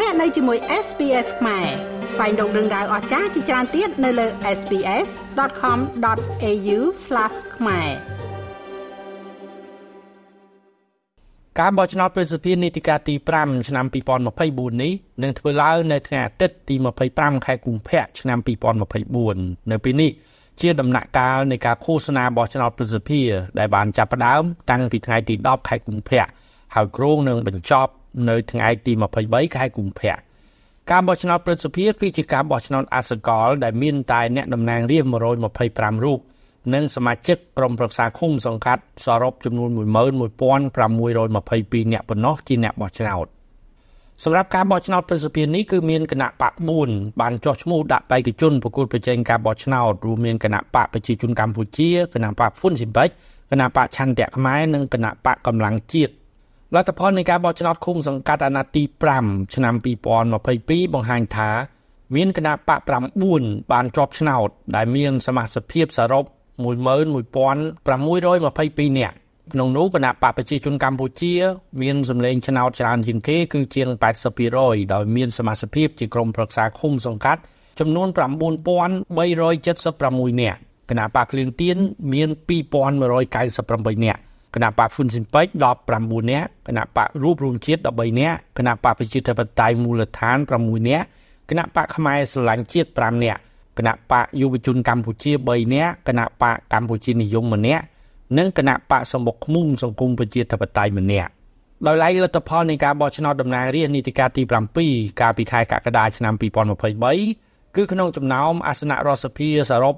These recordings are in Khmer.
លោកអ្នកនៅជាមួយ SPS ខ្មែរស្វែងរកដឹងដៅអស្ចារ្យជាច្រើនទៀតនៅលើ SPS.com.au/ ខ្មែរការបោះឆ្នោតប្រសិទ្ធភាពនីតិកាលទី5ឆ្នាំ2024នេះនឹងធ្វើឡើងនៅថ្ងៃអាទិត្យទី25ខែកុម្ភៈឆ្នាំ2024នៅពេលនេះជាដំណាក់កាលនៃការឃោសនាបោះឆ្នោតប្រសិទ្ធភាពដែលបានចាប់ផ្ដើមតាំងពីថ្ងៃទី10ខែកុម្ភៈហើយគ្រោងនឹងបញ្ចប់ នៅថ្ងៃទី23ខែកុម្ភៈការបោះឆ្នោតប្រសិទ្ធភាពគឺជាការបោះឆ្នោតអសកល ដែលមានតែអ្នកតំណាងរាស្ត្រ125រូបនិងសមាជិកក្រុមប្រឹក្សាឃុំសង្កាត់សរុបចំនួន11622នាក់ប៉ុណ្ណោះជាអ្នកបោះឆ្នោតសម្រាប់ការបោះឆ្នោតប្រសិទ្ធភាពនេះគឺមានគណៈបក4បានចោះឈ្មោះដាក់បេក្ខជនប្រគល់ប្រជែងការបោះឆ្នោតរួមមានគណៈបកប្រជាជនកម្ពុជាគណៈបកហ៊ុនស៊ីបិចគណៈបកឆន្ទៈខ្មែរនិងគណៈបកកម្លាំងជាតិ លទ្ធផលនៃការបោះឆ្នោតឃុំសង្កាត់អាណត្តិទី5ឆ្នាំ2022បង្ហាញថាមានគណៈបក9បានជាប់ឆ្នោត ដែលមានសមាជិកភាពសរុប11622នាក់ក្នុងនោះគណៈបកប្រជាជនកម្ពុជា មានសម្លេងឆ្នោតច្រើនជាងគេគឺជាង80%ដោយមានសមាជិកភាពជាក្រុមប្រឹក្សាឃុំសង្កាត់ចំនួន9376នាក់គណៈបកគ្លៀងទៀនមាន2198នាក់ គណៈបកហ៊ុនស៊ិនពេជ្រ19នាក់គណៈបករូបរួមជាតិ13នាក់គណៈបកប្រជាធិបតេយ្យមូលដ្ឋាន6នាក់គណៈបកខ្មែរស្រឡាញ់ជាតិ5នាក់គណៈបកយុវជនកម្ពុជា3នាក់គណៈបកកម្ពុជានិយម1នាក់និងគណៈបកសម្បុកឃ្មុំសង្គមប្រជាធិបតេយ្យម្នាក់ដោយឡែកលទ្ធផលនៃការបោះឆ្នោតតំណាងរាស្ត្រនីតិកាលទី7កាលពីខែកក្កដាឆ្នាំ2023 គឺក្នុងចំណោមអាសនៈរដ្ឋសភាសរុប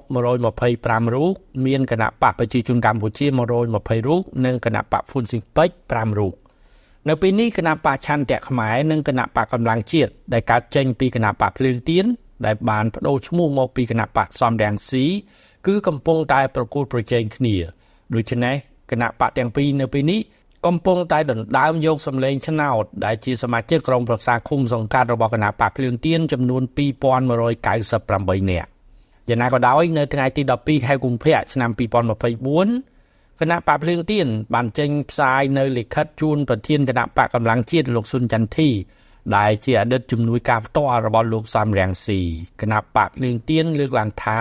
125រូបមានគណៈបកប្រជាជនកម្ពុជា120រូបនិងគណៈបកហ្វុនស៊ីងពេច5រូបនៅពេលនេះគណៈបកឆន្ទៈខ្មែរនិងគណៈបកកម្លាំងជាតិដែលកើតចេញពីគណៈបកភ្លើងទៀនដែលបានបដូរឈ្មោះមកពីគណៈបកសំរាំងស៊ីគឺកំពុងតែប្រគល់ប្រជែងគ្នាដូច្នេះគណៈបកទាំងពីរនៅពេលនេះ កំពុងតែដណ្ដើមយកសម្លេងឆ្នោតដែលជាសមាជិកក្រុមប្រឹក្សាឃុំសង្កាត់របស់គណៈបកភ្លើងទៀនចំនួន2198នាក់យ៉ាងណាក៏ដោយនៅថ្ងៃទី12ខែកុម្ភៈឆ្នាំ2024គណៈបកភ្លើងទៀនបានចេញផ្សាយនៅលិខិតជូនប្រធានគណៈបកកម្លាំងជាតិលោកស៊ុនចន្ទធីដែលជាអតីតជំនួយការផ្ទាល់របស់លោកសំរាំងស៊ីគណៈបកភ្លើងទៀនលើកឡើងថា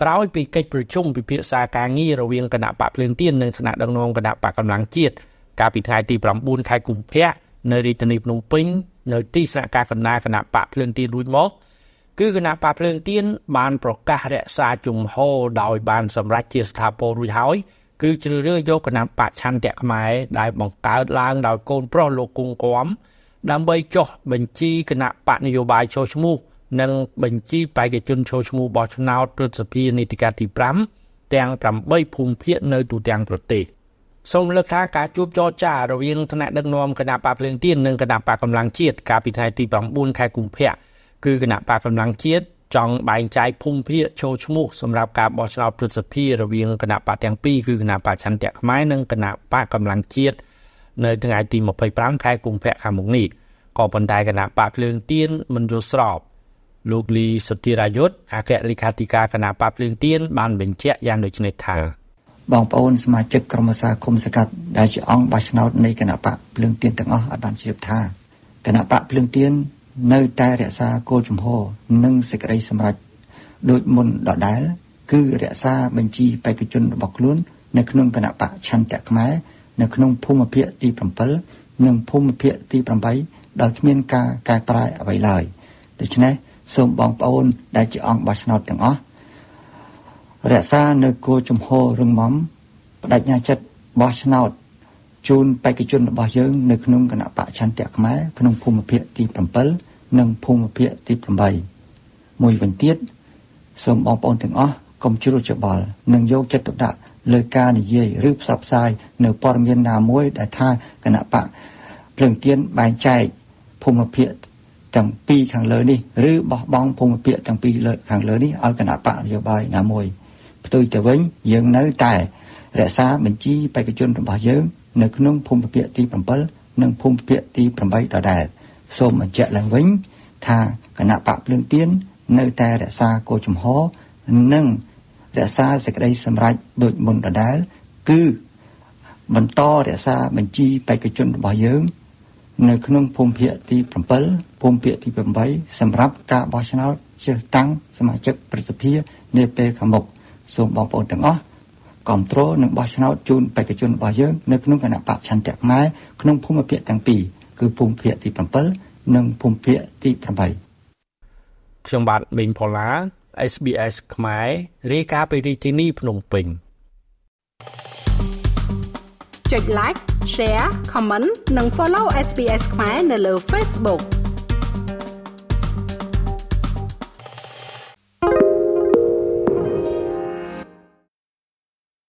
ក្រោយពីកិច្ចប្រជុំពិភាក្សាការងាររវាងគណៈបកភ្លើងទៀននិងគណៈដឹកនាំគណៈបកកម្លាំងជាតិ កាលពីថ្ងៃទី9ខែកុម្ភៈនៅរាជធានីភ្នំពេញនៅទីស្នាក់ការកណ្ដាលគណៈបកភ្លើងទៀនរួចមកគឺគណៈបកភ្លើងទៀនបានប្រកាសរក្សាជំហរដោយបានសម្រេចជាស្ថាពររួចហើយគឺជ្រើសរើសយកគណៈបកឆន្ទៈខ្មែរដែលបង្កើតឡើងដោយកូនប្រុសលោកគង់គំដើម្បីចុះបញ្ជីគណៈបកនយោបាយចូលឈ្មោះនិងបញ្ជីបេក្ខជនចូលឈ្មោះបោះឆ្នោតព្រឹទ្ធសភានីតិកាលទី5ទាំង8ភូមិភាគនៅទូទាំងប្រទេស សូមលើកថាការជួបចរចារវាងថ្នាក់ដឹកនាំគណៈបកភ្លើងទៀននិងគណៈបកកម្លាំងជាតិកាលពីថ្ងៃទី9ខែកុម្ភៈគឺគណៈបកកម្លាំងជាតិចង់បែងចែកភូមិភាគចូលឈ្មោះសម្រាប់ការបោះឆ្នោតព្រឹទ្ធសភារវាងគណៈបកទាំងពីរគឺគណៈបកឆន្ទៈខ្មែរនិងគណៈបកកម្លាំងជាតិនៅថ្ងៃទី25ខែកុម្ភៈខាងមុខនេះក៏ប៉ុន្តែគណៈបកភ្លើងទៀនមិនយល់ស្របលោកលីសុធិរាយុទ្ធអគ្គលេខាធិការគណៈបកភ្លើងទៀនបានបញ្ជាក់យ៉ាងដូចនេះថា បងប្អូនសមាជិកក្រុមប្រឹក្សាគុំសង្កាត់ដែលជាអង្គបោះឆ្នោតនៃគណៈបកភ្លើងទៀនទាំងអស់ឲ្យបានជ្រាបថាគណៈបកភ្លើងទៀននៅតែរក្សាគោលជំហរនិងសេចក្តីសម្រេចដូចមុនដដែល គឺរក្សាបញ្ជីបេក្ខជនរបស់ខ្លួន នៅក្នុងគណៈបកឆន្ទៈខ្មែរនៅក្នុងភូមិភាគទី7និងភូមិភាគទី8ដោយគ្មានការកែប្រែអ្វីឡើយដូច្នេះសូមបងប្អូនដែលជាអង្គបោះឆ្នោតទាំងអស់ រក្សានៅគោលជំហររឹងមាំបដិញ្ញាចិត្តបោះឆ្នោតជូនបេក្ខជនរបស់យើងនៅក្នុងគណៈបកឆន្ទៈខ្មែរក្នុងភូមិភាគទី7និងភូមិភាគទី8មួយវិញទៀតសូមបងប្អូនទាំងអស់កុំជ្រួលច្បល់និងយកចិត្តទុកដាក់លើការនិយាយឬផ្សព្វផ្សាយនៅព័ត៌មានណាមួយដែលថាគណៈបកភ្លើងទៀនបែងចែកភូមិភាគទាំងពីរខាងលើនេះឬបោះបង់ភូមិភាគទាំងពីរលើខាងលើនេះឲ្យគណៈបកនយោបាយណាមួយ ផ្ទុយទៅវិញយើងនៅតែរក្សាបញ្ជីបេក្ខជនរបស់យើងនៅក្នុងភូមិភាគទី7និងភូមិភាគទី8ដដែលសូមបញ្ជាក់ឡើងវិញថាគណៈបកភ្លើងទៀននៅតែរក្សាគោលជំហរនិងរក្សាសេចក្តីសម្រេចដូចមុនដដែលគឺបន្តរក្សាបញ្ជីបេក្ខជនរបស់យើង នៅក្នុងភូមិភាគទី7ភូមិភាគទី8សម្រាប់ការបោះឆ្នោតជ្រើសតាំងសមាជិកប្រសិទ្ធិនាពេលខាងមុខ សូមបងប្អូនទាំងអស់គ្រប់គ្រងនិងបោះឆ្នោតជូនបេក្ខជនរបស់យើងនៅក្នុងគណៈបកឆន្ទៈខ្មែរក្នុងភូមិភាគទាំងពីរគឺភូមិភាគទី7និងភូមិភាគទី8ខ្ញុំបាទមេងផល្លា SBS ខ្មែររាយការណ៍ពីរាជធានីភ្នំពេញចុច like share comment និង follow SBS ខ្មែរនៅលើ Facebook